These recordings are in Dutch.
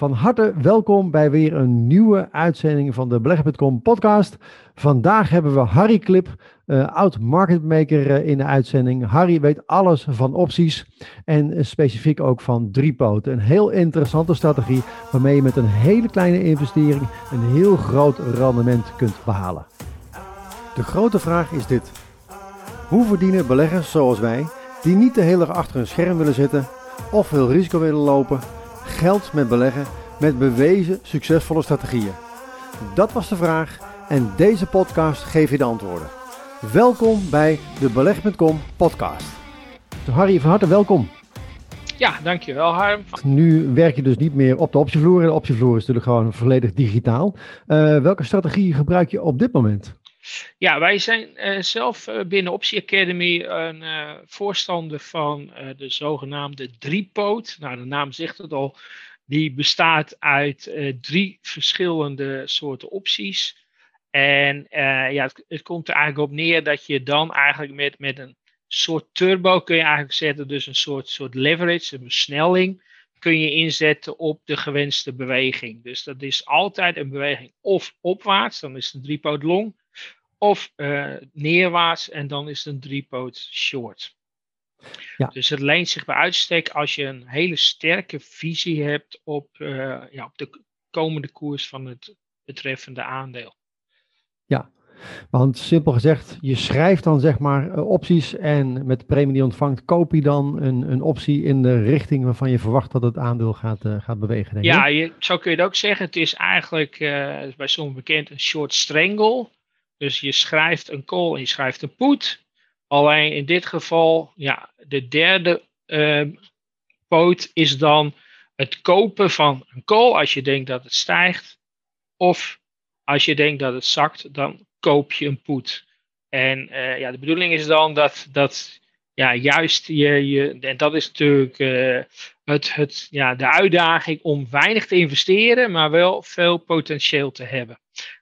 Van harte welkom bij weer een nieuwe uitzending van de Beleggen.com podcast. Vandaag hebben we Harry Klip, uh, oud marketmaker uh, in de uitzending. Harry weet alles van opties en specifiek ook van driepoten. Een heel interessante strategie waarmee je met een hele kleine investering een heel groot rendement kunt behalen. De grote vraag is dit. Hoe verdienen beleggers zoals wij, die niet de hele dag achter een scherm willen zitten of veel risico willen lopen geld met beleggen met bewezen succesvolle strategieën? Dat was de vraag en deze podcast geeft je de antwoorden. Welkom bij de Beleg.com podcast. Harry, van harte welkom. Ja, dankjewel Harm. Nu werk je dus niet meer op de optievloer. De optievloer is natuurlijk gewoon volledig digitaal. Uh, welke strategie gebruik je op dit moment? Ja, wij zijn uh, zelf uh, binnen Optie Academy een uh, voorstander van de zogenaamde driepoot. Nou, de naam zegt het al. Die bestaat uit drie verschillende soorten opties. En ja, het, komt er eigenlijk op neer dat je dan eigenlijk met, met een soort turbo kun je eigenlijk zetten. Dus een soort, soort leverage, een versnelling kun je inzetten op de gewenste beweging. Dus dat is altijd een beweging of opwaarts, dan is een driepoot long of uh, neerwaarts en dan is het een driepoot short. Ja. Dus het leent zich bij uitstek als je een hele sterke visie hebt op, uh, ja, op de komende koers van het betreffende aandeel. Ja, want simpel gezegd, je schrijft dan zeg maar uh, opties en met de premie die je ontvangt, koop je dan een, een optie in de richting waarvan je verwacht dat het aandeel gaat, uh, gaat bewegen. Denk ja, je, zo kun je het ook zeggen. Het is eigenlijk uh, bij sommigen bekend een short strangle. Dus je schrijft een call en je schrijft een put. Alleen in dit geval, ja, de derde uh, poot is dan het kopen van een call als je denkt dat het stijgt. Of als je denkt dat het zakt, dan koop je een put. En uh, ja, de bedoeling is dan dat, dat ja, juist je, je, en dat is natuurlijk uh, het, het, ja, de uitdaging om weinig te investeren, maar wel veel potentieel te hebben.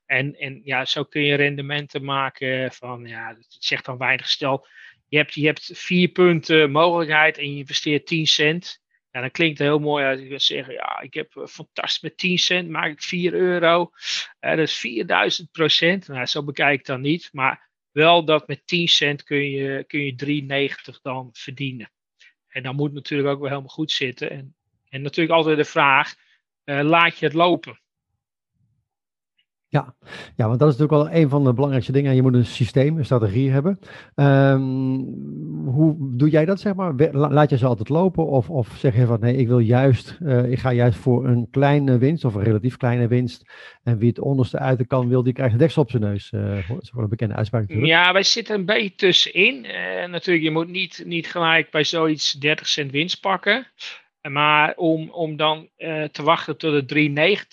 En, en ja, zo kun je rendementen maken van, ja, het zegt dan weinig. Stel, je hebt, je hebt vier punten mogelijkheid en je investeert 10 cent. Ja, dan klinkt het heel mooi als je zeggen, ja, ik heb fantastisch met 10 cent, maak ik 4 euro. Uh, dat is 4000 procent. Nou, zo bekijk ik dan niet, maar wel dat met 10 cent kun je, kun je 3,90 dan verdienen. En dan moet natuurlijk ook wel helemaal goed zitten. En, en natuurlijk altijd de vraag, uh, laat je het lopen? Ja. ja, want dat is natuurlijk wel een van de belangrijkste dingen. Je moet een systeem, een strategie hebben. Um, hoe doe jij dat, zeg maar? Laat je ze altijd lopen? Of, of zeg je van nee, ik wil juist, uh, ik ga juist voor een kleine winst of een relatief kleine winst. En wie het onderste uit de kan wil, die krijgt een deksel op zijn neus. Uh, dat is een bekende uitspraak natuurlijk. Ja, wij zitten een beetje tussenin. Uh, natuurlijk, je moet niet, niet gelijk bij zoiets 30 cent winst pakken. Maar om, om dan uh, te wachten tot het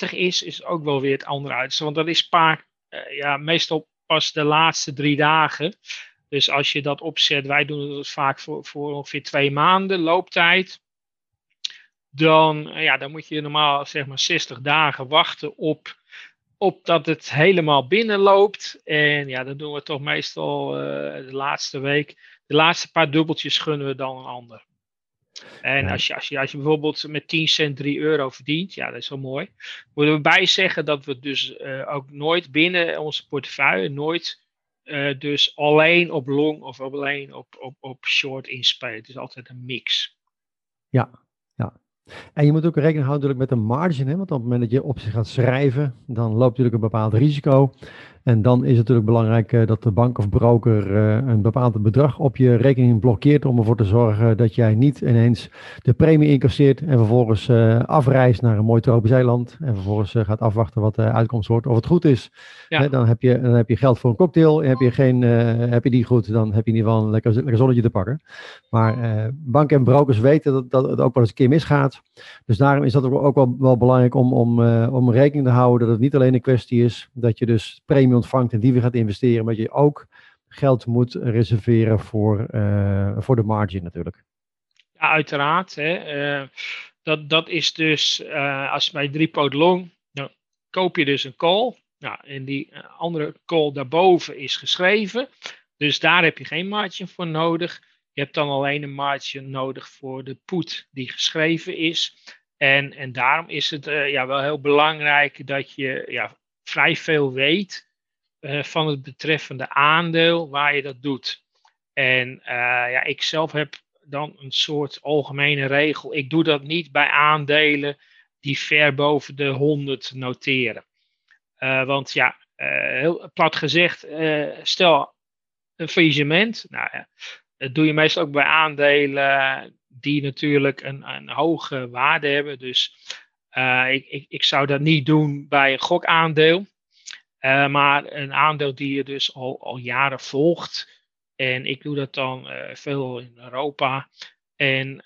3,90 is, is ook wel weer het andere uit. Want dat is paar, uh, ja, meestal pas de laatste drie dagen. Dus als je dat opzet, wij doen het vaak voor, voor ongeveer twee maanden looptijd. Dan, uh, ja, dan moet je normaal zeg maar 60 dagen wachten op, op dat het helemaal binnenloopt. En ja, dat doen we toch meestal de laatste week. De laatste paar dubbeltjes gunnen we dan een ander. En als, je, als, je, als je bijvoorbeeld met 10 cent 3 euro verdient, ja, dat is wel mooi. Moeten we bij zeggen dat we dus uh, ook nooit binnen onze portefeuille, nooit uh, dus alleen op long of alleen op, op, op short inspelen. Het is altijd een mix. Ja, ja. En je moet ook rekening houden met een margin, hè? want op het moment dat je op zich gaat schrijven, dan loopt natuurlijk een bepaald risico. En dan is het natuurlijk belangrijk uh, dat de bank of broker uh, een bepaald bedrag op je rekening blokkeert om ervoor te zorgen dat jij niet ineens de premie incasseert en vervolgens uh, afreist naar een mooi tropisch eiland en vervolgens gaat afwachten wat de uitkomst wordt. Of het goed is, ja. dan, heb je, dan heb je geld voor een cocktail. Heb je, geen, heb je die goed, dan heb je in ieder geval een lekker, lekker zonnetje te pakken. Maar banken en brokers weten dat, dat het ook wel eens een keer misgaat. Dus daarom is dat ook wel, wel belangrijk om, om, om rekening te houden dat het niet alleen een kwestie is dat je dus premie ontvangt en die weer gaat investeren, maar je ook geld moet reserveren voor, uh, voor de margin natuurlijk. Ja, uiteraard. Hè. Uh, dat, dat is dus, uh, als bij driepoot long, dan koop je dus een call. Nou, en die andere call daarboven is geschreven. Dus daar heb je geen margin voor nodig. Je hebt dan alleen een margin nodig voor de put die geschreven is. En, en daarom is het ja, wel heel belangrijk dat je ja, vrij veel weet van het betreffende aandeel waar je dat doet. En ja, ik zelf heb dan een soort algemene regel. Ik doe dat niet bij aandelen die ver boven de 100 noteren. want ja, heel plat gezegd, stel een faillissement. Nou ja, dat doe je meestal ook bij aandelen die natuurlijk een, een hoge waarde hebben. Dus ik, ik, ik zou dat niet doen bij een gokaandeel. Uh, maar een aandeel die je dus al, al jaren volgt. En ik doe dat dan uh, veel in Europa. En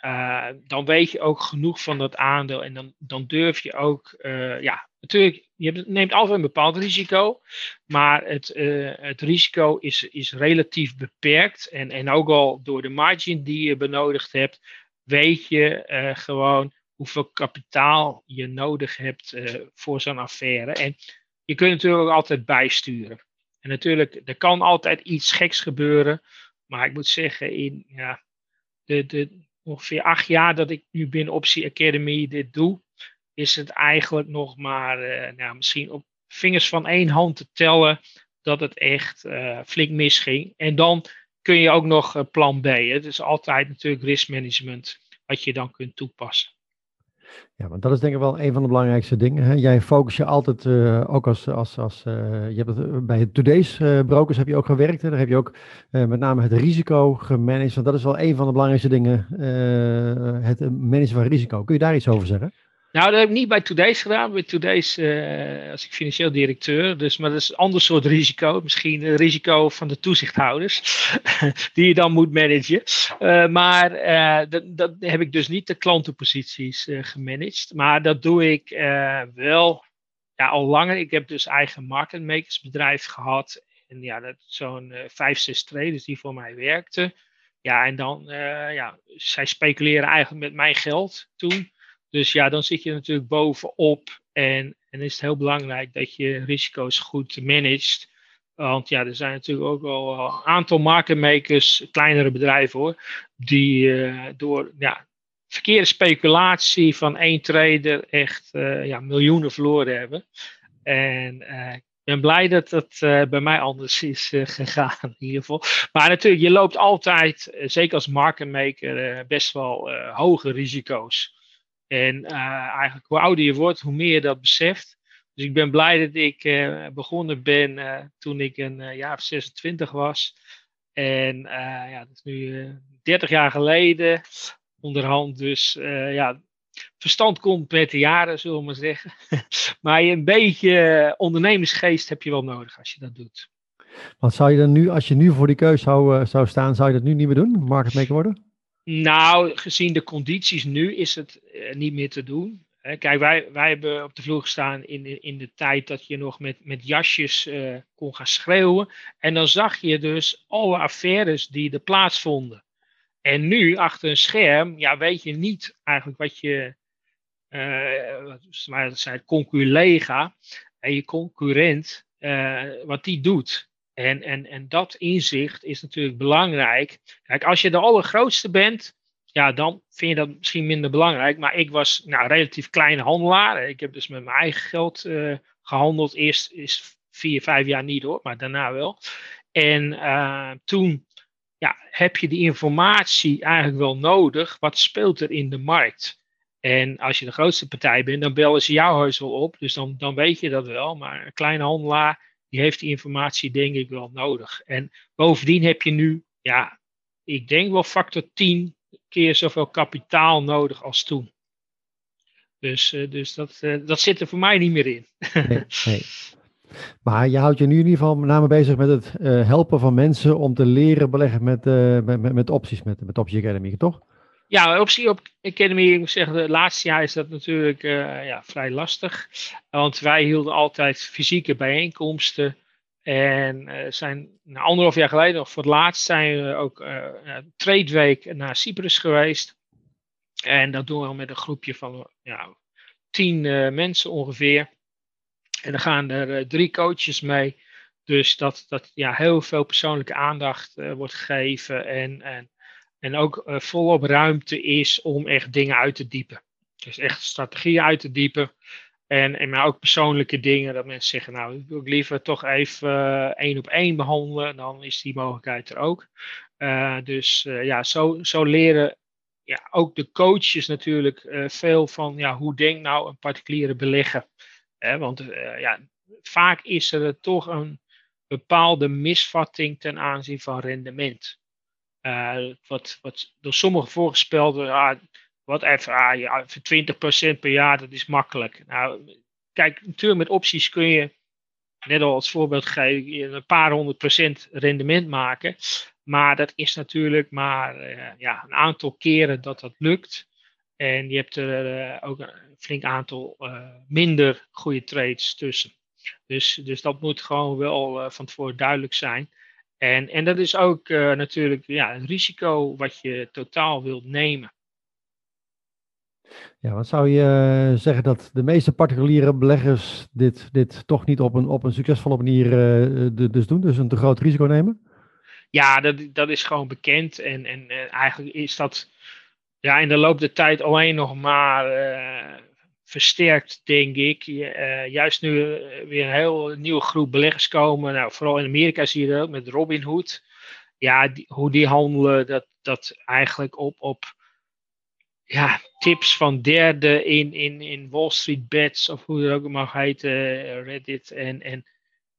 dan weet je ook genoeg van dat aandeel. En dan, dan durf je ook ja, natuurlijk, je neemt altijd een bepaald risico, maar het, het risico is, is relatief beperkt. En, en ook al door de margin die je benodigd hebt, weet je gewoon hoeveel kapitaal je nodig hebt voor zo'n affaire. En je kunt natuurlijk altijd bijsturen. En natuurlijk, er kan altijd iets geks gebeuren, maar ik moet zeggen, in ja, de, ongeveer acht jaar dat ik nu binnen Optie Academy dit doe, is het eigenlijk nog maar uh, nou, misschien op vingers van één hand te tellen dat het echt uh, flink misging. En dan kun je ook nog uh, plan B. Het is altijd natuurlijk riskmanagement wat je dan kunt toepassen. Ja, want dat is denk ik wel een van de belangrijkste dingen. Hè? Jij focus je altijd, uh, ook als, als, als uh, je hebt het, bij Today's brokers heb je ook gewerkt. Hè? Daar heb je ook met name het risico gemanaged. Want dat is wel een van de belangrijkste dingen, het managen van risico. Kun je daar iets over zeggen? Nou, dat heb ik niet bij Today's gedaan. Bij Today's uh, als ik financieel directeur. Dus, maar dat is een ander soort risico. Misschien het risico van de toezichthouders. die je dan moet managen. Uh, maar uh, dat, dat, heb ik dus niet de klantenposities gemanaged. Maar dat doe ik wel ja, al langer. Ik heb dus eigen marketmakersbedrijf gehad. En ja, dat zo'n vijf, zes traders die voor mij werkten. Ja, en dan, ja, zij speculeren eigenlijk met mijn geld toen. Dus ja, dan zit je natuurlijk bovenop. En, en is het heel belangrijk dat je risico's goed managt. Want ja, er zijn natuurlijk ook al een aantal marketmakers, kleinere bedrijven hoor, die uh, door ja, verkeerde speculatie van één trader echt uh, ja, miljoenen verloren hebben. En ik ben blij dat dat bij mij anders is gegaan in ieder geval. Maar natuurlijk, je loopt altijd, zeker als marketmaker, best wel hoge risico's. En uh, eigenlijk hoe ouder je wordt, hoe meer je dat beseft. Dus ik ben blij dat ik uh, begonnen ben uh, toen ik een jaar of 26 was. En ja, dat is nu 30 jaar geleden onderhand. Dus ja, verstand komt met de jaren, zullen we maar zeggen. maar een beetje ondernemersgeest heb je wel nodig als je dat doet. Wat zou je dan nu, als je nu voor die keus zou, zou staan, zou je dat nu niet meer doen? Marketmaker worden? Nou, gezien de condities nu is het niet meer te doen. Kijk, wij, wij hebben op de vloer gestaan in, in de tijd dat je nog met, met jasjes uh, kon gaan schreeuwen. En dan zag je dus alle affaires die er plaatsvonden. En nu, achter een scherm, ja, weet je niet eigenlijk wat je, uh, wat zei conculega, en je concurrent, wat die doet. En, en, en dat inzicht is natuurlijk belangrijk. Kijk, als je de allergrootste bent, ja, dan vind je dat misschien minder belangrijk. Maar ik was nou, relatief kleine handelaar. Ik heb dus met mijn eigen geld uh, gehandeld. Eerst is vier, vijf jaar niet hoor, maar daarna wel. En uh, toen ja, heb je die informatie eigenlijk wel nodig. Wat speelt er in de markt? En als je de grootste partij bent, dan bellen ze jouw huis wel op. Dus dan, dan weet je dat wel. Maar een kleine handelaar, die heeft die informatie denk ik wel nodig. En bovendien heb je nu, ja, ik denk wel factor 10 keer zoveel kapitaal nodig als toen. Dus, uh, dus dat, uh, dat zit er voor mij niet meer in. nee, nee. Maar je houdt je nu in ieder geval met name bezig met het uh, helpen van mensen om te leren beleggen met, met, met, met, opties, met, met Optie Academy, toch? Ja, optie op Academy, ik moet zeggen, de laatste jaar is dat natuurlijk uh, ja, vrij lastig. Want wij hielden altijd fysieke bijeenkomsten. En uh, zijn nou, anderhalf jaar geleden, nog voor het laatst, zijn we ook uh, trade week naar Cyprus geweest. En dat doen we met een groepje van ja, tien mensen ongeveer. En dan gaan er drie coaches mee. Dus dat, dat ja, heel veel persoonlijke aandacht wordt gegeven. En, en en ook volop ruimte is om echt dingen uit te diepen. Dus echt strategieën uit te diepen. En, en maar ook persoonlijke dingen, dat mensen zeggen, nou, ik wil liever toch even uh, één op één behandelen, dan is die mogelijkheid er ook. Uh, dus uh, ja, zo, zo leren ja, ook de coaches natuurlijk veel van, ja, hoe denkt nou een particuliere belegger? Want ja, vaak is er toch een bepaalde misvatting ten aanzien van rendement. wat, wat door sommigen voorgespeld ah, wat even, ja, voor 20% per jaar, dat is makkelijk. Nou, kijk, natuurlijk met opties kun je, net al als voorbeeld geven, een paar honderd procent rendement maken. Maar dat is natuurlijk maar uh, ja, een aantal keren dat dat lukt. En je hebt er uh, ook een flink aantal uh, minder goede trades tussen. Dus, dus dat moet gewoon wel van tevoren duidelijk zijn. En, en dat is ook natuurlijk ja, een risico wat je totaal wilt nemen. Ja, wat zou je eh, zeggen dat de meeste particuliere beleggers dit, dit toch niet op een, op een succesvolle manier uh, dus doen? Dus een te groot risico nemen? Ja, dat, dat is gewoon bekend. En, en eigenlijk is dat ja, in de loop der tijd alleen nog maar versterkt, denk ik. juist nu weer een heel nieuwe groep beleggers komen. Nou, vooral in Amerika zie je dat ook met Robinhood. Ja, hoe die handelen, dat, dat eigenlijk op, op ja, tips van derden in, in, in Wall Street Bets, of hoe het ook mag heten, Reddit en, en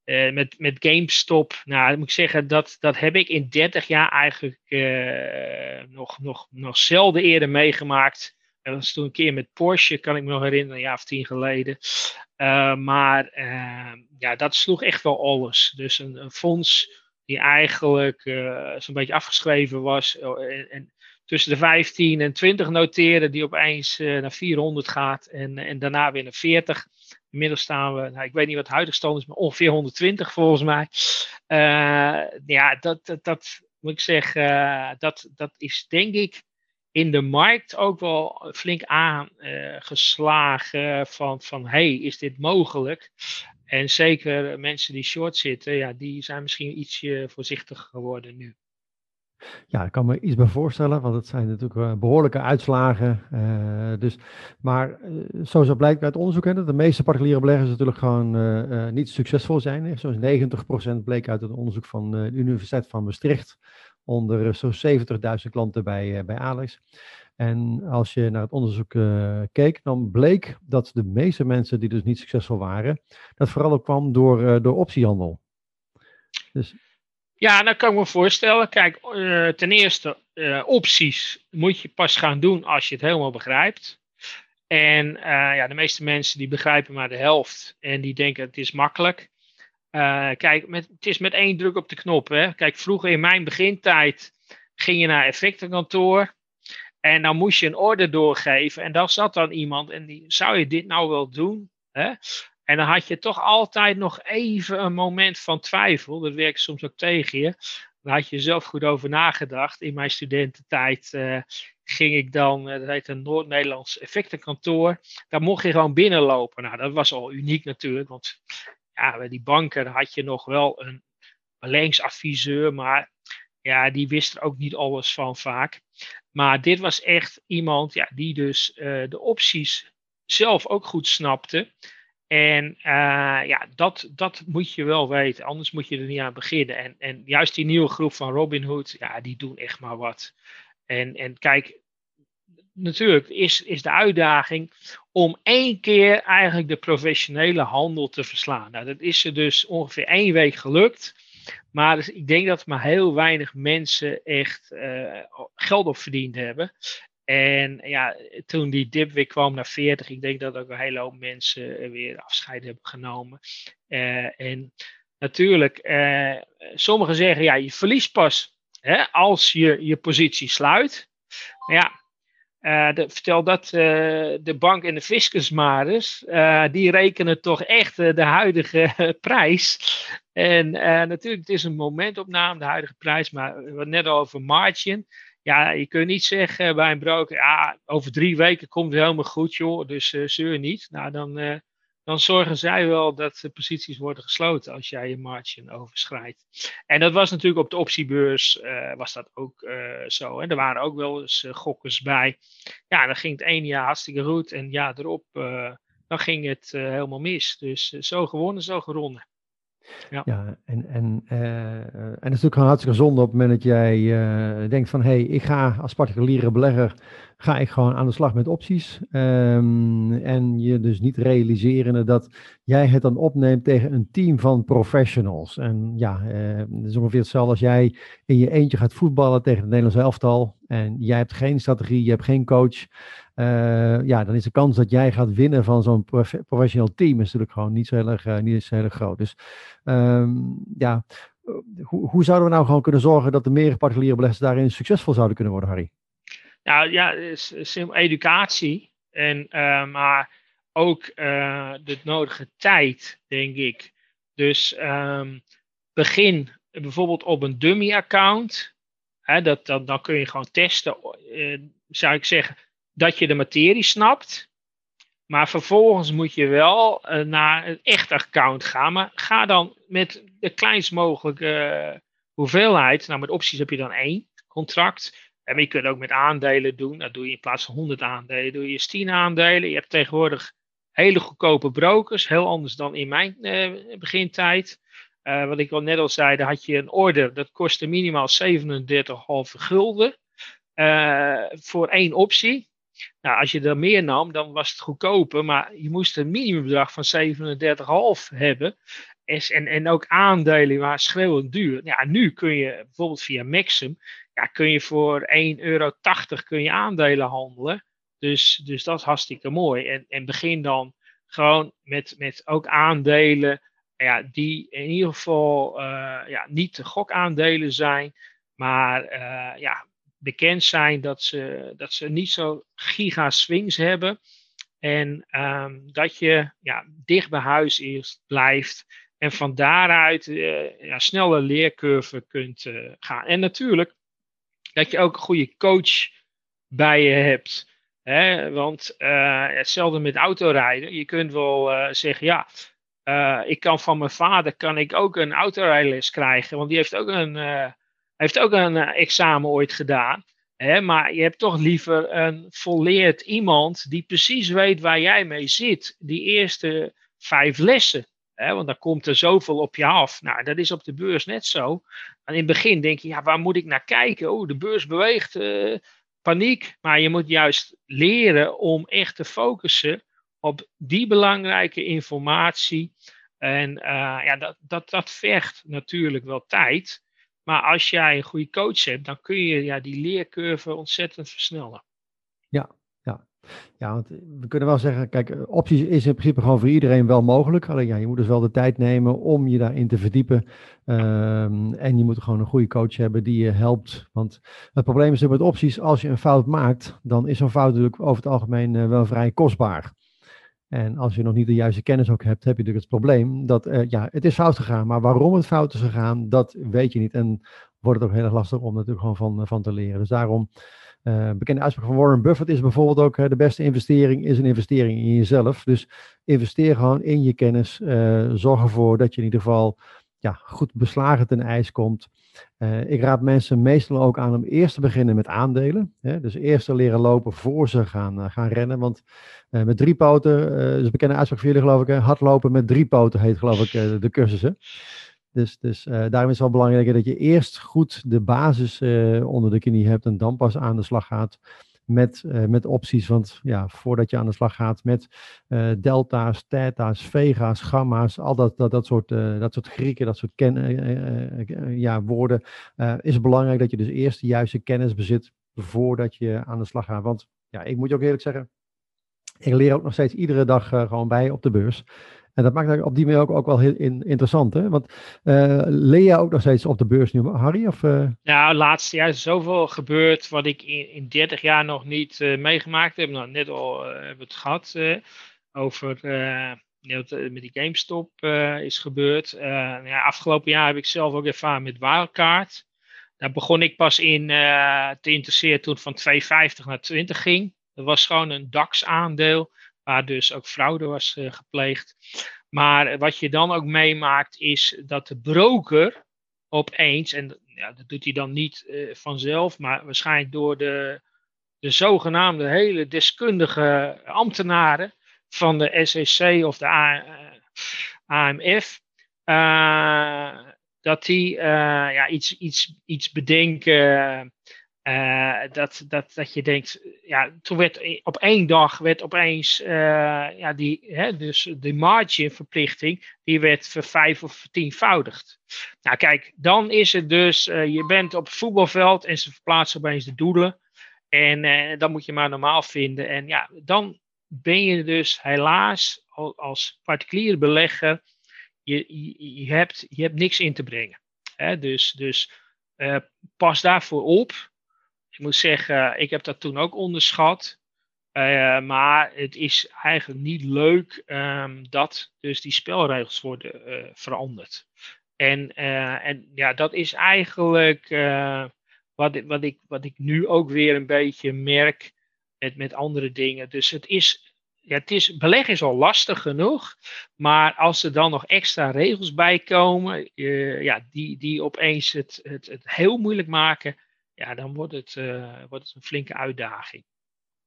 uh, met, met GameStop. Nou, moet ik zeggen, dat, dat heb ik in 30 jaar eigenlijk uh, nog, nog, nog zelden eerder meegemaakt. Dat was toen een keer met Porsche, kan ik me nog herinneren, een jaar of tien geleden. Maar ja, dat sloeg echt wel alles. Dus een, een fonds die eigenlijk zo'n beetje afgeschreven was. en, en tussen de 15 en 20 noteren, die opeens uh, naar 400 gaat en, en daarna weer naar 40. Inmiddels staan we, nou, ik weet niet wat de huidige stand is, maar ongeveer 120 volgens mij. Uh, ja, dat, dat, dat, moet ik zeggen, uh, dat, dat is denk ik in de markt ook wel flink aangeslagen van, van hey, is dit mogelijk? En zeker mensen die short zitten, ja, die zijn misschien ietsje voorzichtig geworden nu. Ja, ik kan me iets bij voorstellen, want het zijn natuurlijk uh, behoorlijke uitslagen. Uh, dus, maar uh, zoals blijkt uit onderzoek, hè, dat de meeste particuliere beleggers natuurlijk gewoon niet succesvol zijn. Zoals 90% bleek uit het onderzoek van de Universiteit van Maastricht, onder zo'n 70.000 klanten bij, bij Alex. En als je naar het onderzoek keek, dan bleek dat de meeste mensen die dus niet succesvol waren, dat vooral ook kwam door, door optiehandel. Dus ja, dat kan ik me voorstellen. Kijk, uh, ten eerste, uh, opties moet je pas gaan doen als je het helemaal begrijpt. En uh, ja, de meeste mensen die begrijpen maar de helft en die denken het is makkelijk. kijk, het is met één druk op de knop. Hè. Kijk, vroeger in mijn begintijd ging je naar effectenkantoor. En dan moest je een order doorgeven. En daar zat dan iemand en die, zou je dit nou wel doen? Hè? En dan had je toch altijd nog even een moment van twijfel. Dat werkt soms ook tegen je. Daar had je zelf goed over nagedacht. In mijn studententijd uh, ging ik dan, uh, dat heet een Noord-Nederlands effectenkantoor. Daar mocht je gewoon binnenlopen. Nou, dat was al uniek natuurlijk. Want ja, bij die banken had je nog wel een beleggingsadviseur. Maar ja, die wist er ook niet alles van vaak. Maar dit was echt iemand ja, die dus uh, de opties zelf ook goed snapte. En uh, ja, dat, dat moet je wel weten, anders moet je er niet aan beginnen. En, en juist die nieuwe groep van Robinhood, ja, die doen echt maar wat. En, en kijk, natuurlijk is, is de uitdaging om één keer eigenlijk de professionele handel te verslaan. Nou, dat is er dus ongeveer één week gelukt. Maar dus ik denk dat maar heel weinig mensen echt uh, geld op verdiend hebben. En ja, toen die dip weer kwam naar 40, ik denk dat ook een hele hoop mensen weer afscheid hebben genomen. Uh, en natuurlijk, uh, sommigen zeggen ja, je verliest pas hè, als je je positie sluit. Maar ja, vertel dat de bank en de fiscus maar eens. die rekenen toch echt de huidige prijs. En natuurlijk, het is een momentopname, de huidige prijs, maar we hebben net over margin ja, je kunt niet zeggen bij een broker, ja, over drie weken komt het helemaal goed, joh, dus uh, zeur niet. Nou, dan, uh, dan zorgen zij wel dat de posities worden gesloten als jij je margin overschrijdt. En dat was natuurlijk op de optiebeurs uh, was dat ook zo. Hè. Er waren ook wel eens gokkers bij. Ja, dan ging het ene jaar hartstikke goed en ja erop dan ging het helemaal mis. Dus zo gewonnen, zo geronnen. Ja, ja en, en, uh, en het is natuurlijk hartstikke zonde op het moment dat jij uh, denkt van hé, hey, ik ga als particuliere belegger, ga ik gewoon aan de slag met opties. Um, en je dus niet realiseren dat jij het dan opneemt tegen een team van professionals. En ja, uh, het is ongeveer hetzelfde als jij in je eentje gaat voetballen tegen het Nederlands elftal. En jij hebt geen strategie, je hebt geen coach. Uh, ja, dan is de kans dat jij gaat winnen van zo'n prof professioneel team is natuurlijk gewoon niet zo heel erg, uh, niet zo heel erg groot. Dus um, ja, hoe, hoe zouden we nou gewoon kunnen zorgen dat de meer particuliere beleggers daarin succesvol zouden kunnen worden, Harry? Nou ja, educatie. En, maar ook de nodige tijd, denk ik. Dus um, begin bijvoorbeeld op een dummy account. Hè, dat, dat, dan kun je gewoon testen, zou ik zeggen dat je de materie snapt. Maar vervolgens moet je wel uh, naar een echt account gaan. Maar ga dan met de kleinst mogelijke uh, hoeveelheid. Nou, met opties heb je dan één contract. En je kunt ook met aandelen doen. Dat doe je in plaats van 100 aandelen, doe je 10 aandelen. Je hebt tegenwoordig hele goedkope brokers. Heel anders dan in mijn uh, begintijd. wat ik al net al zei, dan had je een order. Dat kostte minimaal 37,5 gulden. voor één optie. Nou, als je er meer nam, dan was het goedkoper, maar je moest een minimumbedrag van 37,5 hebben. En, en ook aandelen waren schreeuwend duur. Ja, nu kun je bijvoorbeeld via Maxim, ja, kun je voor 1,80 euro kun je aandelen handelen. Dus, dus dat is hartstikke mooi. En, en begin dan gewoon met, met ook aandelen ja, die in ieder geval uh, ja, niet de gokaandelen zijn, maar uh, ja, bekend zijn dat ze, dat ze niet zo giga swings hebben. En um, dat je ja, dicht bij huis eerst blijft. En van daaruit uh, ja, snelle leercurve kunt uh, gaan. En natuurlijk dat je ook een goede coach bij je hebt. Hè? Want uh, hetzelfde met autorijden. Je kunt wel zeggen, ja, ik kan van mijn vader kan ik ook een autorijles krijgen. Want die heeft ook een heeft ook een uh, examen ooit gedaan. Hè, maar je hebt toch liever een volleerd iemand die precies weet waar jij mee zit. Die eerste vijf lessen. Hè, want dan komt er zoveel op je af. Nou, dat is op de beurs net zo. En in het begin denk je, ja, waar moet ik naar kijken? Oh, de beurs beweegt. Uh, paniek. Maar je moet juist leren om echt te focussen op die belangrijke informatie. En uh, ja, dat, dat, dat vergt natuurlijk wel tijd. Maar als jij een goede coach hebt, dan kun je ja, die leercurve ontzettend versnellen. Ja, ja. Ja, want we kunnen wel zeggen, kijk, opties is in principe gewoon voor iedereen wel mogelijk. Alleen ja, je moet dus wel de tijd nemen om je daarin te verdiepen. Um, en je moet gewoon een goede coach hebben die je helpt. Want het probleem is met opties, als je een fout maakt, dan is zo'n fout natuurlijk over het algemeen uh, wel vrij kostbaar. En als je nog niet de juiste kennis ook hebt, heb je natuurlijk het probleem dat uh, ja, het is fout gegaan. Maar waarom het fout is gegaan, dat weet je niet. En wordt het ook heel erg lastig om natuurlijk gewoon van, van te leren. Dus daarom, uh, bekende uitspraak van Warren Buffett is bijvoorbeeld ook, de beste investering is een investering in jezelf. Dus investeer gewoon in je kennis. zorg ervoor dat je in ieder geval ja, goed beslagen ten ijs komt. Uh, ik raad mensen meestal ook aan om eerst te beginnen met aandelen. Hè? Dus eerst te leren lopen voor ze gaan, uh, gaan rennen. Want uh, met drie poten, is een bekende uitspraak voor jullie geloof ik, hardlopen met drie poten heet geloof ik de cursus. Hè? Dus, dus daarom is het wel belangrijk dat je eerst goed de basis onder de knie hebt en dan pas aan de slag gaat met, uh, met opties. Want ja, voordat je aan de slag gaat met uh, delta's, theta's, vega's, gamma's, al dat, dat, dat, soort, uh, dat soort Grieken, dat soort ken, ja, woorden, is het belangrijk dat je dus eerst de juiste kennis bezit voordat je aan de slag gaat. Want ja, ik moet je ook eerlijk zeggen, ik leer ook nog steeds iedere dag gewoon bij op de beurs. En dat maakt het op die manier ook, ook wel heel in, interessant. Hè? Want uh, leer jij ook nog steeds op de beurs nu, Harry? Of, uh... Nou, laatste jaar is zoveel gebeurd wat ik in, in 30 jaar nog niet uh, meegemaakt heb. Nou, net al hebben we het gehad over wat met die GameStop is gebeurd. Ja, afgelopen jaar heb ik zelf ook ervaren met Wildcard. Daar begon ik pas in te interesseren toen het van 2,50 naar 20 ging. Dat was gewoon een DAX-aandeel waar dus ook fraude was gepleegd. Maar wat je dan ook meemaakt is dat de broker opeens, en ja, dat doet hij dan niet vanzelf, maar waarschijnlijk door de, de zogenaamde hele deskundige ambtenaren van de SEC of de AMF, dat die ja, iets, iets, iets bedenken. Uh, dat, dat, dat je denkt, ja, toen werd op één dag werd opeens, uh, ja, die, hè, dus de marginverplichting, die werd vervijf of vertienvoudigd. Nou kijk, dan is het dus, je bent op het voetbalveld en ze verplaatsen opeens de doelen. En dan moet je maar normaal vinden. En ja, dan ben je dus helaas als particuliere belegger je, je, hebt, je hebt niks in te brengen. Hè? Dus, dus pas daarvoor op. Moet zeggen, ik heb dat toen ook onderschat. Uh, maar het is eigenlijk niet leuk um, dat dus die spelregels worden uh, veranderd. En, en ja, dat is eigenlijk wat, wat, ik, wat ik nu ook weer een beetje merk met, met andere dingen. Dus het is ja, het is, beleggen is al lastig genoeg, maar als er dan nog extra regels bij komen, ja, die, die opeens het, het, het heel moeilijk maken, ja, dan wordt het, uh, wordt het een flinke uitdaging.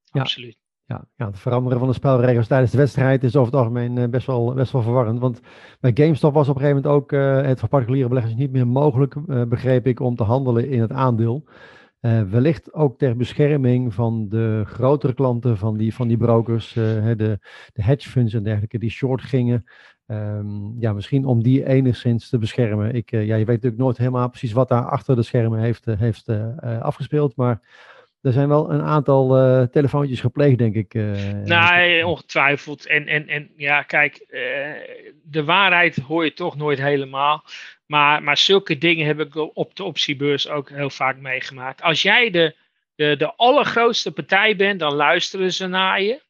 Ja. Absoluut. Ja, ja, het veranderen van de spelregels tijdens de wedstrijd is over het algemeen uh, best, wel, best wel verwarrend. Want bij GameStop was op een gegeven moment ook het voor particuliere beleggers niet meer mogelijk, begreep ik, om te handelen in het aandeel. Uh, wellicht ook ter bescherming van de grotere klanten van die, van die brokers, uh, de, de hedge funds en dergelijke, die short gingen. Um, ja, misschien om die enigszins te beschermen. Ik, uh, ja, je weet natuurlijk nooit helemaal precies wat daar achter de schermen heeft, heeft afgespeeld, maar er zijn wel een aantal telefoontjes gepleegd, denk ik. nee, ongetwijfeld. En, en, en ja, kijk, de waarheid hoor je toch nooit helemaal. Maar, maar zulke dingen heb ik op de optiebeurs ook heel vaak meegemaakt. Als jij de, de, de allergrootste partij bent, dan luisteren ze naar je.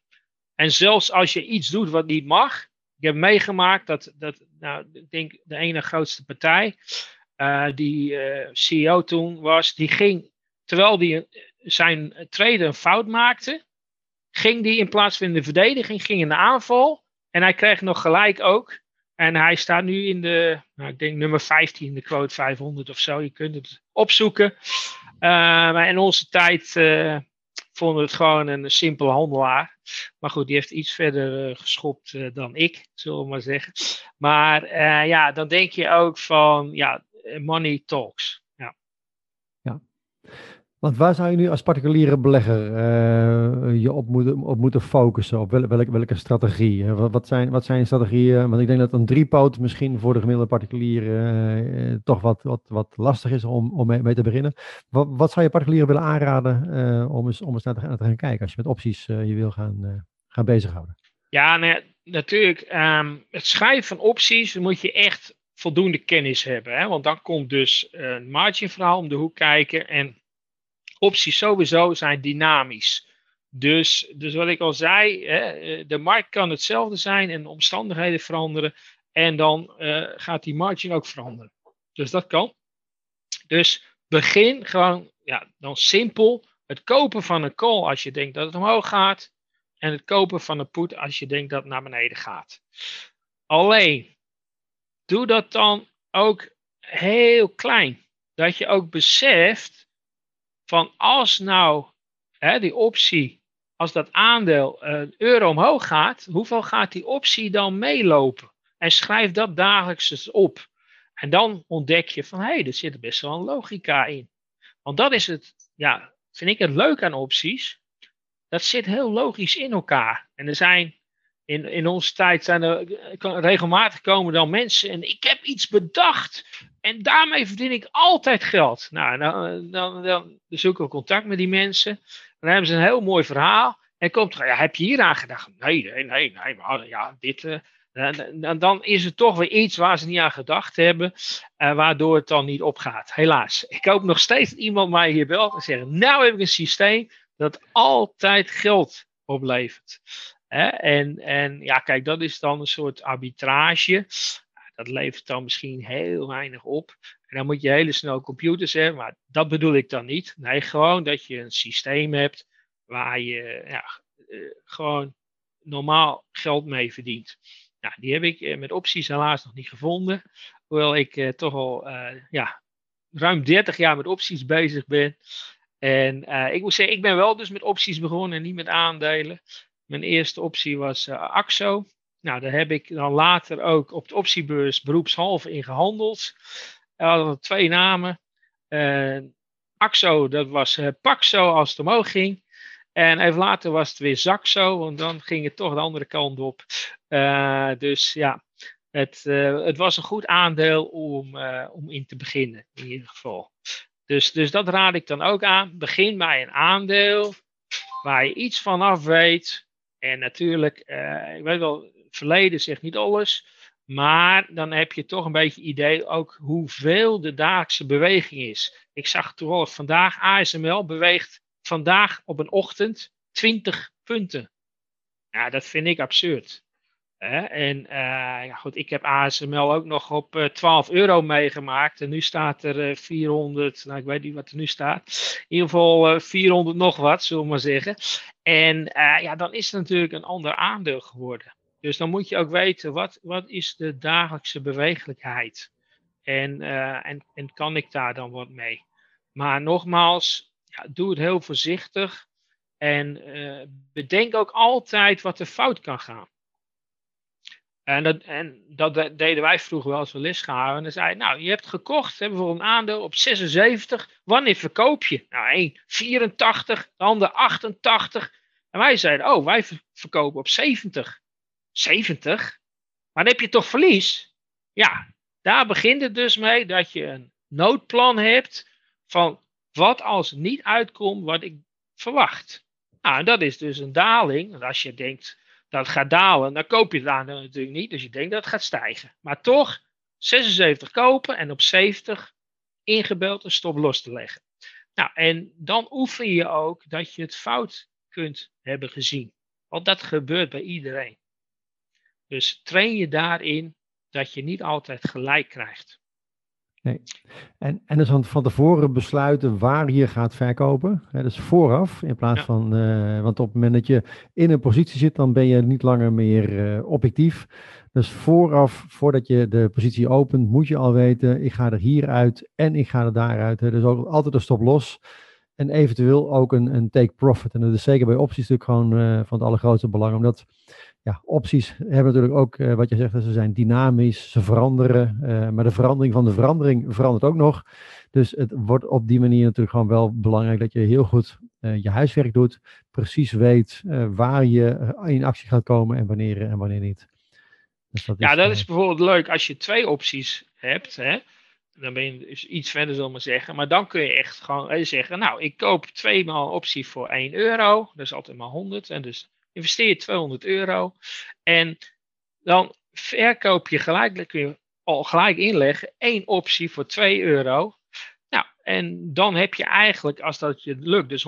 En zelfs als je iets doet wat niet mag. Ik heb meegemaakt dat, dat nou, ik denk de ene grootste partij, uh, die eh, CEO toen was, die ging, terwijl die zijn trader een fout maakte, ging die in plaats van in de verdediging, ging in de aanval. En hij kreeg nog gelijk ook. En hij staat nu in de, nou, ik denk nummer 15, de quote 500 of zo. Je kunt het opzoeken. Maar in onze tijd uh, vonden het gewoon een simpele handelaar. Maar goed, die heeft iets verder uh, geschopt dan ik, zullen we maar zeggen. Maar ja, dan denk je ook van, ja, money talks. Ja. ja. Want waar zou je nu als particuliere belegger uh, je op moeten, op moeten focussen? Op wel, welke, welke strategie? Wat, wat, zijn, wat zijn strategieën? Want ik denk dat een driepoot misschien voor de gemiddelde particulier uh, toch wat, wat, wat lastig is om, om mee, te beginnen. Wat, wat zou je particulieren willen aanraden om, eens, om eens naar te, gaan kijken als je met opties je wil gaan, gaan bezighouden? Ja, nou natuurlijk. Um, het schrijven van opties moet je echt voldoende kennis hebben. Hè? Want dan komt dus een marginverhaal om de hoek kijken en opties sowieso zijn dynamisch. Dus, dus wat ik al zei, hè, eh, de markt kan hetzelfde zijn en de omstandigheden veranderen. En dan uh, gaat die margin ook veranderen. Dus dat kan. Dus begin gewoon, ja, dan simpel. Het kopen van een call als je denkt dat het omhoog gaat. En het kopen van een put als je denkt dat het naar beneden gaat. Alleen, doe dat dan ook heel klein. Dat je ook beseft van als nou hè, die optie, als dat aandeel een euro omhoog gaat, hoeveel gaat die optie dan meelopen? En schrijf dat dagelijks op. En dan ontdek je van hé, hey, er zit best wel een logica in. Want dat is het, ja, vind ik het leuk aan opties. Dat zit heel logisch in elkaar. En er zijn in, in onze tijd zijn er regelmatig komen dan mensen en ik heb iets bedacht en daarmee verdien ik altijd geld. Nou, dan, dan, dan zoeken we contact met die mensen. Dan hebben ze een heel mooi verhaal. En komt er, ja, heb je hier aan gedacht? Nee, nee, nee, nee, maar ja, dit. Uh, dan, dan is het toch weer iets waar ze niet aan gedacht hebben, waardoor het dan niet opgaat. Helaas. Ik hoop nog steeds dat iemand mij hier belt en zegt: Nou heb ik een systeem dat altijd geld oplevert. En, en ja, kijk, dat is dan een soort arbitrage. Dat levert dan misschien heel weinig op. En dan moet je hele snel computers hebben, maar dat bedoel ik dan niet. Nee, gewoon dat je een systeem hebt waar je ja, eh, gewoon normaal geld mee verdient. Nou, die heb ik met opties helaas nog niet gevonden. Hoewel ik toch al ja, ruim 30 jaar met opties bezig ben. En ik moet zeggen, ik ben wel dus met opties begonnen en niet met aandelen. Mijn eerste optie was AXO. Nou, daar heb ik dan later ook op de optiebeurs beroepshalve in gehandeld. Er hadden twee namen. Uh, Axo, dat was uh, Paxo als het omhoog ging. En even later was het weer Zaxo, want dan ging het toch de andere kant op. Dus ja, het, het was een goed aandeel om, om in te beginnen, in ieder geval. Dus, dus dat raad ik dan ook aan. Begin bij een aandeel waar je iets van af weet. En natuurlijk, ik weet wel, verleden zegt niet alles. Maar dan heb je toch een beetje idee ook hoeveel de dagelijkse beweging is. Ik zag toevallig vandaag, ASML beweegt vandaag op een ochtend 20 punten. Ja, dat vind ik absurd. En ja, goed, ik heb ASML ook nog op uh, eh, 12 euro meegemaakt. En nu staat er uh, eh, 400, nou ik weet niet wat er nu staat. In ieder geval 400 nog wat, zullen we maar zeggen. En ja, dan is het natuurlijk een ander aandeel geworden. Dus dan moet je ook weten, wat, wat is de dagelijkse bewegelijkheid? En, en, en kan ik daar dan wat mee? Maar nogmaals, ja, doe het heel voorzichtig. En bedenk ook altijd wat er fout kan gaan. En dat, en dat deden wij vroeger wel als we les gaven. En dan zei nou, je hebt gekocht, hè, bijvoorbeeld een aandeel op 76. Wanneer verkoop je? Nou, één 84, de ander 88. En wij zeiden, oh, wij verkopen op 70. 70. Maar dan heb je toch verlies? Ja, daar begint het dus mee dat je een noodplan hebt van wat als niet uitkomt wat ik verwacht. Nou, dat is dus een daling. Want als je denkt dat gaat dalen, dan koop je het aan natuurlijk niet. Dus je denkt dat het gaat stijgen. Maar toch 76 kopen en op 70 ingebeld een stop los te leggen. Nou, en dan oefen je ook dat je het fout kunt hebben gezien. Want dat gebeurt bij iedereen. Dus train je daarin dat je niet altijd gelijk krijgt. Nee. En, en dus van tevoren besluiten waar je gaat verkopen. Hè, dus vooraf, in plaats van, uh, want op het moment dat je in een positie zit, dan ben je niet langer meer uh, objectief. Dus vooraf, voordat je de positie opent, moet je al weten, ik ga er hieruit en ik ga er daaruit. Hè. Dus ook altijd een stop los. En eventueel ook een, een take profit. En dat is zeker bij opties natuurlijk gewoon uh, van het allergrootste belang. Omdat ja, opties hebben natuurlijk ook, uh, wat je zegt, ze zijn dynamisch, ze veranderen. Uh, maar de verandering van de verandering verandert ook nog. Dus het wordt op die manier natuurlijk gewoon wel belangrijk dat je heel goed uh, je huiswerk doet. Precies weet waar je in actie gaat komen en wanneer en wanneer niet. Dus dat ja, is, dat is bijvoorbeeld leuk als je twee opties hebt. Hè? Dan ben je dus iets verder, zal maar zeggen. Maar dan kun je echt gewoon zeggen: Nou, ik koop twee maal optie voor 1 euro. Dat is altijd maar 100. En dus investeer je 200 euro. En dan verkoop je gelijk, dan kun je al gelijk inleggen, één optie voor 2 euro. Nou, en dan heb je eigenlijk, als dat je lukt, dus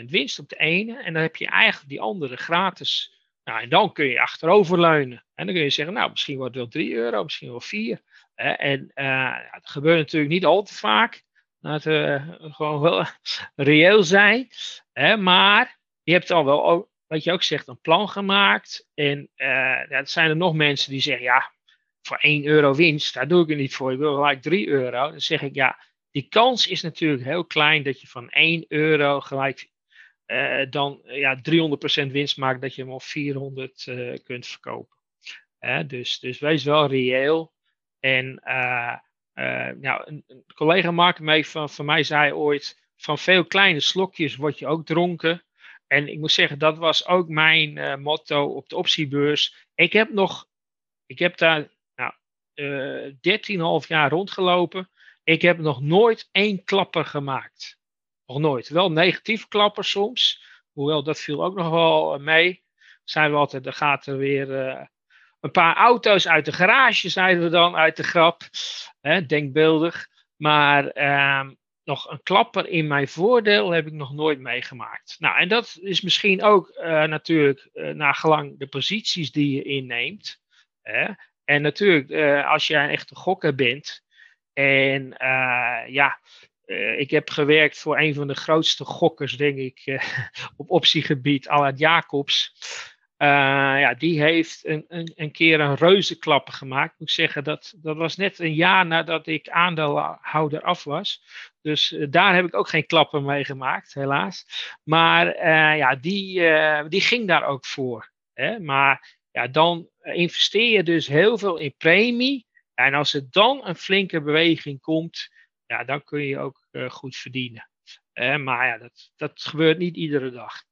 100% winst op de ene. En dan heb je eigenlijk die andere gratis. Nou, en dan kun je achteroverleunen. En dan kun je zeggen, nou, misschien wordt het wel 3 euro, misschien wel 4. En uh, dat gebeurt natuurlijk niet al te vaak. Laten we gewoon wel reëel zijn. Maar je hebt dan wel wat je ook zegt, een plan gemaakt. En uh, ja, er zijn er nog mensen die zeggen, ja, voor 1 euro winst, daar doe ik het niet voor. Ik wil gelijk 3 euro. Dan zeg ik, ja, die kans is natuurlijk heel klein dat je van 1 euro gelijk uh, dan ja, 300% winst maakt, dat je hem op 400 uh, eh, kunt verkopen. dus, dus wees wel reëel. En nou, een, een, collega Mark mee van, van mij zei ooit, van veel kleine slokjes word je ook dronken. En ik moet zeggen, dat was ook mijn uh, motto op de optiebeurs. Ik heb nog, ik heb daar nou, uh, 13,5 jaar rondgelopen. Ik heb nog nooit één klapper gemaakt. Nog nooit. Wel negatief klapper soms. Hoewel dat viel ook nog wel eh, mee. Zijn we altijd, dan gaat er weer een paar auto's uit de garage, zeiden we dan, uit de grap. Denkbeeldig. Maar uh, nog een klapper in mijn voordeel heb ik nog nooit meegemaakt. Nou, en dat is misschien ook uh, natuurlijk uh, gelang de posities die je inneemt. Hè? En natuurlijk, uh, als jij een echte gokker bent. En ja, ik heb gewerkt voor een van de grootste gokkers, denk ik, op optiegebied, Allard Jacobs. Ja, die heeft een, een, een keer een reuzenklappen gemaakt. Ik moet zeggen, dat, dat was net een jaar nadat ik aandeelhouder af was. Dus daar heb ik ook geen klappen mee gemaakt, helaas. Maar ja, die, die ging daar ook voor. Hè? Maar ja, dan investeer je dus heel veel in premie. En als er dan een flinke beweging komt, ja, dan kun je ook goed verdienen. maar ja, dat, dat gebeurt niet iedere dag.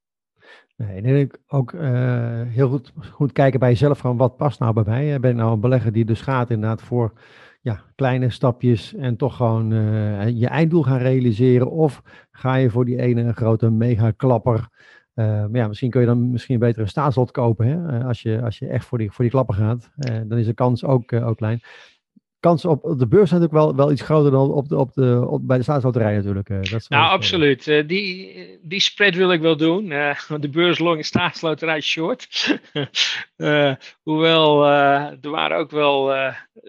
Nee, en ook uh, heel goed, goed kijken bij jezelf van wat past nou bij mij. Ben ik nou een belegger die dus gaat inderdaad voor ja, kleine stapjes en toch gewoon uh, je einddoel gaan realiseren? Of ga je voor die ene grote mega klapper? Uh, maar ja, misschien kun je dan misschien beter een staatslot kopen. Hè? als, je, als je echt voor die, voor die klapper gaat. dan is de kans ook, ook klein kansen op de beurs zijn natuurlijk wel, wel iets groter dan op de, op de, op, bij de staatsloterij natuurlijk. Uh, dat nou, absoluut. Uh, die, die spread wil ik wel doen. Uh, de beurs long en staatsloterij short. hoewel, er waren ook wel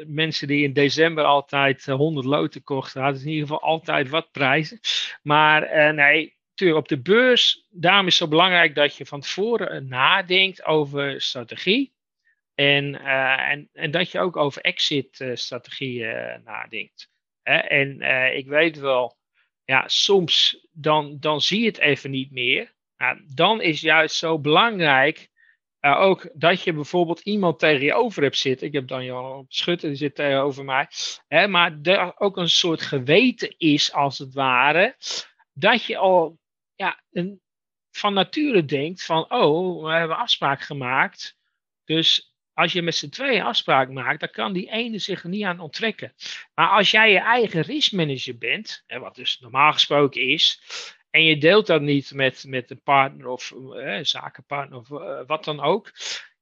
mensen die in december altijd 100 loten kochten. Dat is in ieder geval altijd wat prijzen. Maar nee, natuurlijk op de beurs, daarom is het zo belangrijk dat je van tevoren nadenkt over strategie. En, uh, en, en dat je ook over exit-strategieën uh, nadenkt. Hè? En ik weet wel, ja, soms dan, dan zie je het even niet meer. Nou, dan is juist zo belangrijk ook dat je bijvoorbeeld iemand tegen je over hebt zitten. Ik heb dan Jan Schutter, die zit tegenover mij. Hè? Maar er ook een soort geweten is, als het ware, dat je al ja, een, van nature denkt van, oh, we hebben afspraak gemaakt. Dus als je met z'n tweeën afspraak maakt, dan kan die ene zich er niet aan onttrekken. Maar als jij je eigen riskmanager bent, wat dus normaal gesproken is, en je deelt dat niet met, met een partner of eh, zakenpartner of uh, wat dan ook,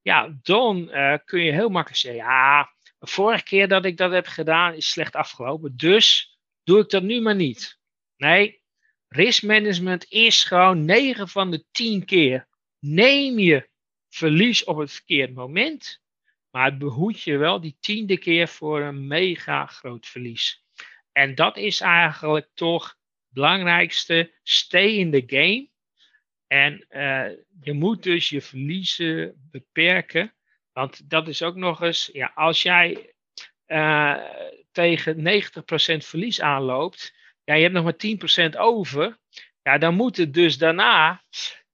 ja, dan uh, kun je heel makkelijk zeggen, ja, de vorige keer dat ik dat heb gedaan is slecht afgelopen, dus doe ik dat nu maar niet. Nee, riskmanagement is gewoon 9 van de 10 keer neem je verlies op het verkeerde moment. Maar het behoedt je wel die tiende keer voor een mega groot verlies. En dat is eigenlijk toch het belangrijkste. Stay in the game. En uh, je moet dus je verliezen beperken. Want dat is ook nog eens, ja, als jij uh, tegen 90% verlies aanloopt, ja, je hebt nog maar 10% over, ja, dan moet het dus daarna,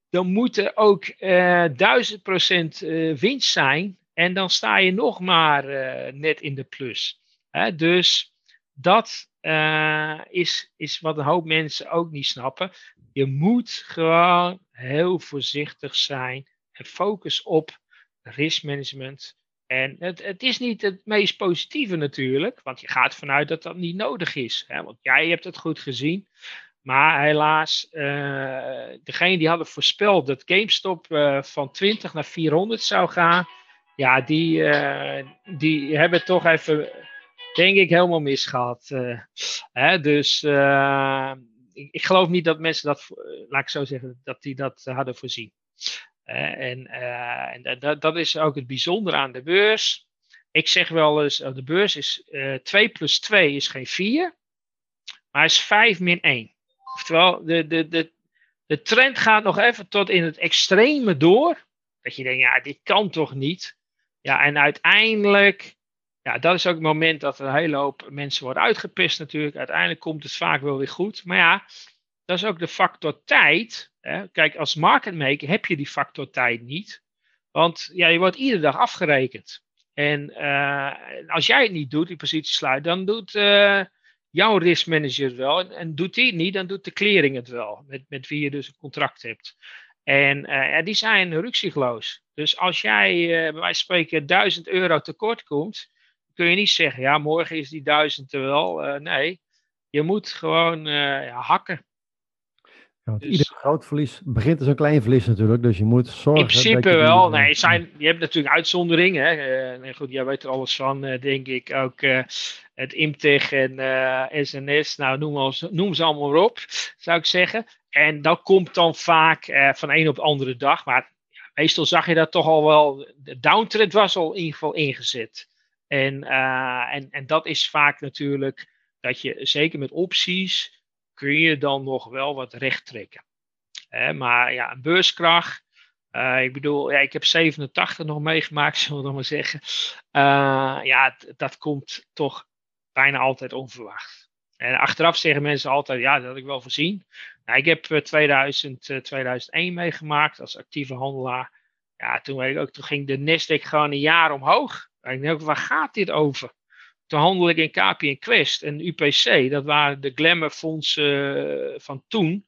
dan moet er ook uh, 1000% winst zijn en dan sta je nog maar uh, net in de plus. Hè? Dus dat uh, is, is wat een hoop mensen ook niet snappen. Je moet gewoon heel voorzichtig zijn en focus op riskmanagement. En het, het, is niet het meest positieve natuurlijk, want je gaat vanuit dat dat niet nodig is. Hè? Want jij hebt het goed gezien. Maar helaas, uh, degene die hadden voorspeld dat GameStop van 20 naar 400 zou gaan, ja, die, uh, die hebben toch even, denk ik, helemaal misgehad. Uh, hè, dus uh, ik, ik, geloof niet dat mensen dat, laat ik zo zeggen, dat die dat hadden voorzien. en en dat, dat is ook het bijzondere aan de beurs. Ik zeg wel eens, de beurs is 2 plus 2 is geen 4, maar is 5 min 1. Oftewel, de, de, de, de trend gaat nog even tot in het extreme door. Dat je denkt, ja, dit kan toch niet. Ja, en uiteindelijk, ja, dat is ook het moment dat een hele hoop mensen worden uitgepist natuurlijk. Uiteindelijk komt het vaak wel weer goed. Maar ja, dat is ook de factor tijd. Hè. Kijk, als market maker heb je die factor tijd niet. Want ja, je wordt iedere dag afgerekend. En uh, als jij het niet doet, die positie sluit, dan doet uh, jouw riskmanager het wel. En, en, doet die het niet, dan doet de clearing het wel. Met, met wie je dus een contract hebt. En uh, die zijn ruksigloos. Dus als jij uh, bij wijze van spreken 1000 euro tekort komt, kun je niet zeggen, ja, morgen is die 1000 er wel. Uh, nee, je moet gewoon ja, hakken. Ja, dus, ieder groot verlies begint als een klein verlies natuurlijk, dus je moet zorgen. In principe dat je wel. nee, zijn, je hebt natuurlijk uitzonderingen. Hè. goed, jij weet er alles van, denk ik. Ook het Imtech en SNS, nou noem, noem ze allemaal op, zou ik zeggen. En dat komt dan vaak uh, van een op de andere dag. Maar ja, meestal zag je dat toch al wel. De downtrend was al in ieder geval ingezet. En, uh, en, en dat is vaak natuurlijk dat je, zeker met opties, kun je dan nog wel wat recht trekken. maar ja, een beurskracht, Uh, ik bedoel, ja, ik heb 87 nog meegemaakt, zullen we maar zeggen. ja, dat komt toch bijna altijd onverwacht. En achteraf zeggen mensen altijd, ja, dat had ik wel voorzien. Nou, ik heb 2000, 2001 meegemaakt als actieve handelaar. Ja, toen, weet ik ook, toen ging de Nasdaq gewoon een jaar omhoog. Ik denk, waar gaat dit over? Toen handelde ik in KPN Quest en UPC. Dat waren de glamourfondsen eh, van toen.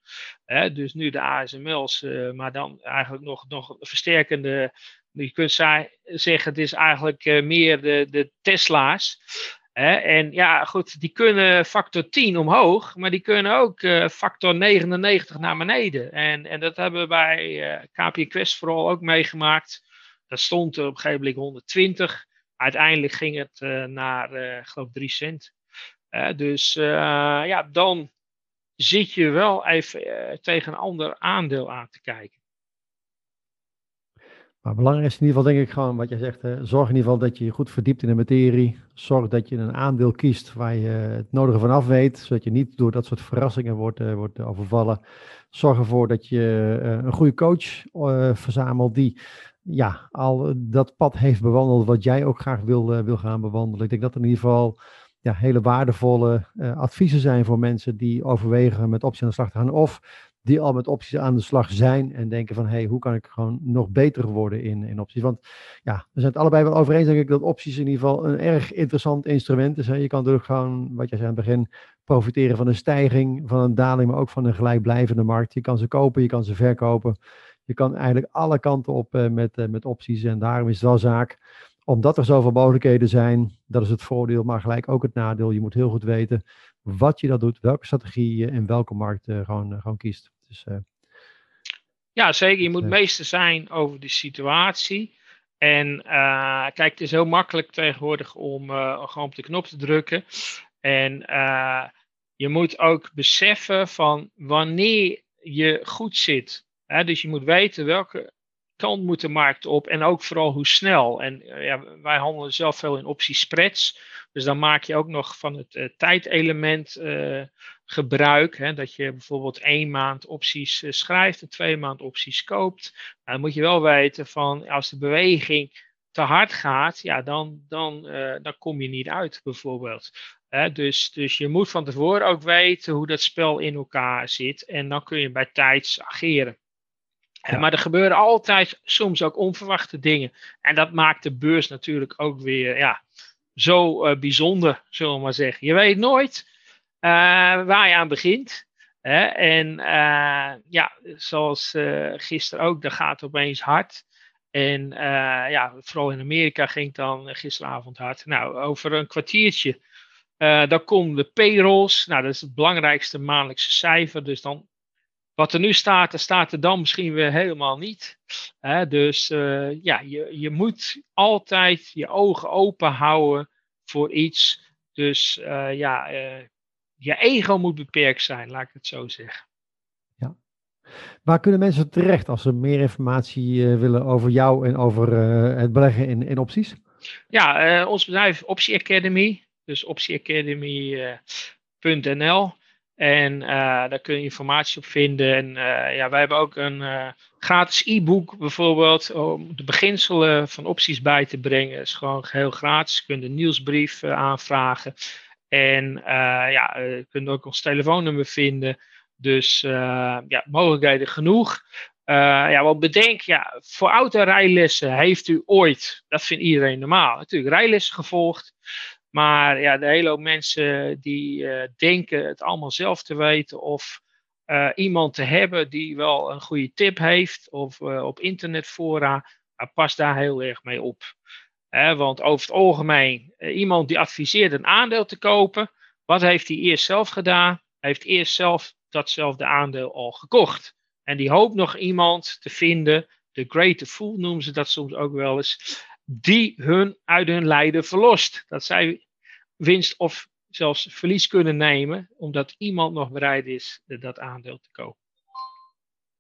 Dus nu de ASML's, maar dan eigenlijk nog, nog versterkende. Je kunt zeggen, het is eigenlijk meer de, de Tesla's. En ja, goed, die kunnen factor 10 omhoog, maar die kunnen ook uh, factor 99 naar beneden. En, en dat hebben we bij uh, KPN Quest vooral ook meegemaakt. Dat stond op een gegeven moment 120 uiteindelijk ging het uh, naar, uh, geloof 3 cent. Dus ja, dan zit je wel even tegen een ander aandeel aan te kijken. Maar belangrijk is in ieder geval, denk ik, gewoon wat jij zegt. Zorg in ieder geval dat je je goed verdiept in de materie. Zorg dat je een aandeel kiest waar je het nodige van af weet, zodat je niet door dat soort verrassingen wordt, wordt overvallen. Zorg ervoor dat je een goede coach verzamelt die ja, al dat pad heeft bewandeld wat jij ook graag wil, wil gaan bewandelen. Ik denk dat er in ieder geval ja, hele waardevolle adviezen zijn voor mensen die overwegen met opties aan de slag te gaan. Of die al met opties aan de slag zijn en denken van, hé, hey, hoe kan ik gewoon nog beter worden in, in opties? Want ja, we zijn het allebei wel over eens, denk ik, dat opties in ieder geval een erg interessant instrument is. Je kan natuurlijk gewoon, wat jij zei aan het begin, profiteren van een stijging, van een daling, maar ook van een gelijkblijvende markt. Je kan ze kopen, je kan ze verkopen. Je kan eigenlijk alle kanten op uh, met, uh, met opties. En daarom is het wel zaak, omdat er zoveel mogelijkheden zijn, dat is het voordeel, maar gelijk ook het nadeel. Je moet heel goed weten wat je dat doet, welke strategie je in welke markt uh, gewoon, gewoon kiest. Dus, ja, zeker. Je moet meester zijn over de situatie. En kijk, het is heel makkelijk tegenwoordig om gewoon op de knop te drukken. En je moet ook beseffen van wanneer je goed zit dus je moet weten welke kant moet de markt op en ook vooral hoe snel. En uh, ja, wij handelen zelf veel in optiespreads. Dus dan maak je ook nog van het uh, tijdelement uh, gebruik. Hè, dat je bijvoorbeeld één maand opties schrijft en twee maand opties koopt. Nou, dan moet je wel weten van als de beweging te hard gaat, ja, dan, dan, dan kom je niet uit bijvoorbeeld. dus, dus je moet van tevoren ook weten hoe dat spel in elkaar zit. En dan kun je bij tijds ageren. Maar er gebeuren altijd soms ook onverwachte dingen. En dat maakt de beurs natuurlijk ook weer ja, zo uh, bijzonder, zullen we maar zeggen. Je weet nooit uh, waar je aan begint. Hè? En uh, ja, zoals gisteren ook, dat gaat opeens hard. En ja, vooral in Amerika ging het dan gisteravond hard. Nou, over een kwartiertje, dan komen de payrolls. Nou, dat is het belangrijkste maandelijkse cijfer. Dus dan wat er nu staat, er staat er dan misschien weer helemaal niet. Dus uh, ja, je, je moet altijd je ogen open houden voor iets. Dus uh, ja, uh, je ego moet beperkt zijn, laat ik het zo zeggen. Ja. Waar kunnen mensen terecht als ze meer informatie willen over jou en over het beleggen in, in opties? Ja, ons bedrijf Optie Academy, dus optieacademy.nl. En uh, daar kun je informatie op vinden. En uh, ja, wij hebben ook een uh, gratis e-book bijvoorbeeld om de beginselen van opties bij te brengen. Is gewoon heel gratis. Je kunt een nieuwsbrief aanvragen. En ja, je kunt ook ons telefoonnummer vinden. Dus ja, mogelijkheden genoeg. ja, wat bedenk, ja, voor autorijlessen heeft u ooit, dat vindt iedereen normaal, natuurlijk rijlessen gevolgd. Maar ja, de hele hoop mensen die uh, denken het allemaal zelf te weten of uh, iemand te hebben die wel een goede tip heeft of uh, op internetfora, pas daar heel erg mee op. want over het algemeen, iemand die adviseert een aandeel te kopen, wat heeft hij eerst zelf gedaan? Hij heeft eerst zelf datzelfde aandeel al gekocht. En die hoopt nog iemand te vinden, de great fool noemen ze dat soms ook wel eens, die hun uit hun lijden verlost. Dat zij winst of zelfs verlies kunnen nemen, omdat iemand nog bereid is dat aandeel te kopen.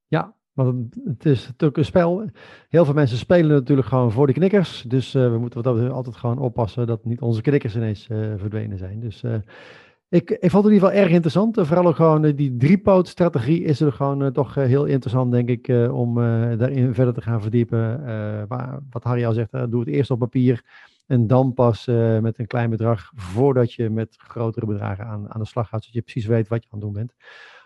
Ja, want het is natuurlijk een spel. Heel veel mensen spelen natuurlijk gewoon voor de knikkers. Dus uh, we moeten altijd gewoon oppassen dat niet onze knikkers ineens uh, verdwenen zijn. Dus uh, Ik, ik vond het in ieder geval erg interessant. Vooral ook gewoon die driepoot-strategie is er gewoon toch heel interessant, denk ik, om daarin verder te gaan verdiepen. wat Harry al zegt, doe het eerst op papier en dan pas met een klein bedrag voordat je met grotere bedragen aan, aan de slag gaat, zodat je precies weet wat je aan het doen bent.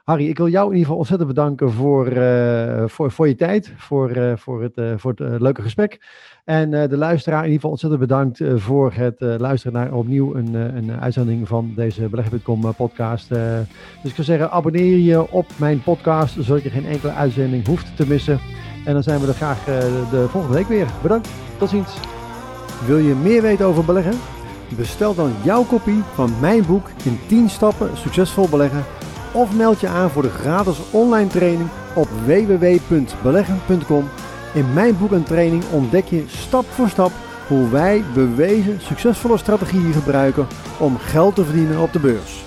Harry, ik wil jou in ieder geval ontzettend bedanken voor, uh, voor, voor je tijd, voor, uh, voor het, uh, voor het leuke gesprek. En de luisteraar in ieder geval ontzettend bedankt voor het luisteren naar opnieuw een, een uitzending van deze Beleggen.com podcast. dus ik zou zeggen, abonneer je op mijn podcast, zodat je geen enkele uitzending hoeft te missen. En dan zijn we er graag de volgende week weer. Bedankt, tot ziens. Wil je meer weten over beleggen? Bestel dan jouw kopie van mijn boek in 10 stappen succesvol beleggen of meld je aan voor de gratis online training op www.beleggen.com. In mijn boek en training ontdek je stap voor stap hoe wij bewezen succesvolle strategieën gebruiken om geld te verdienen op de beurs.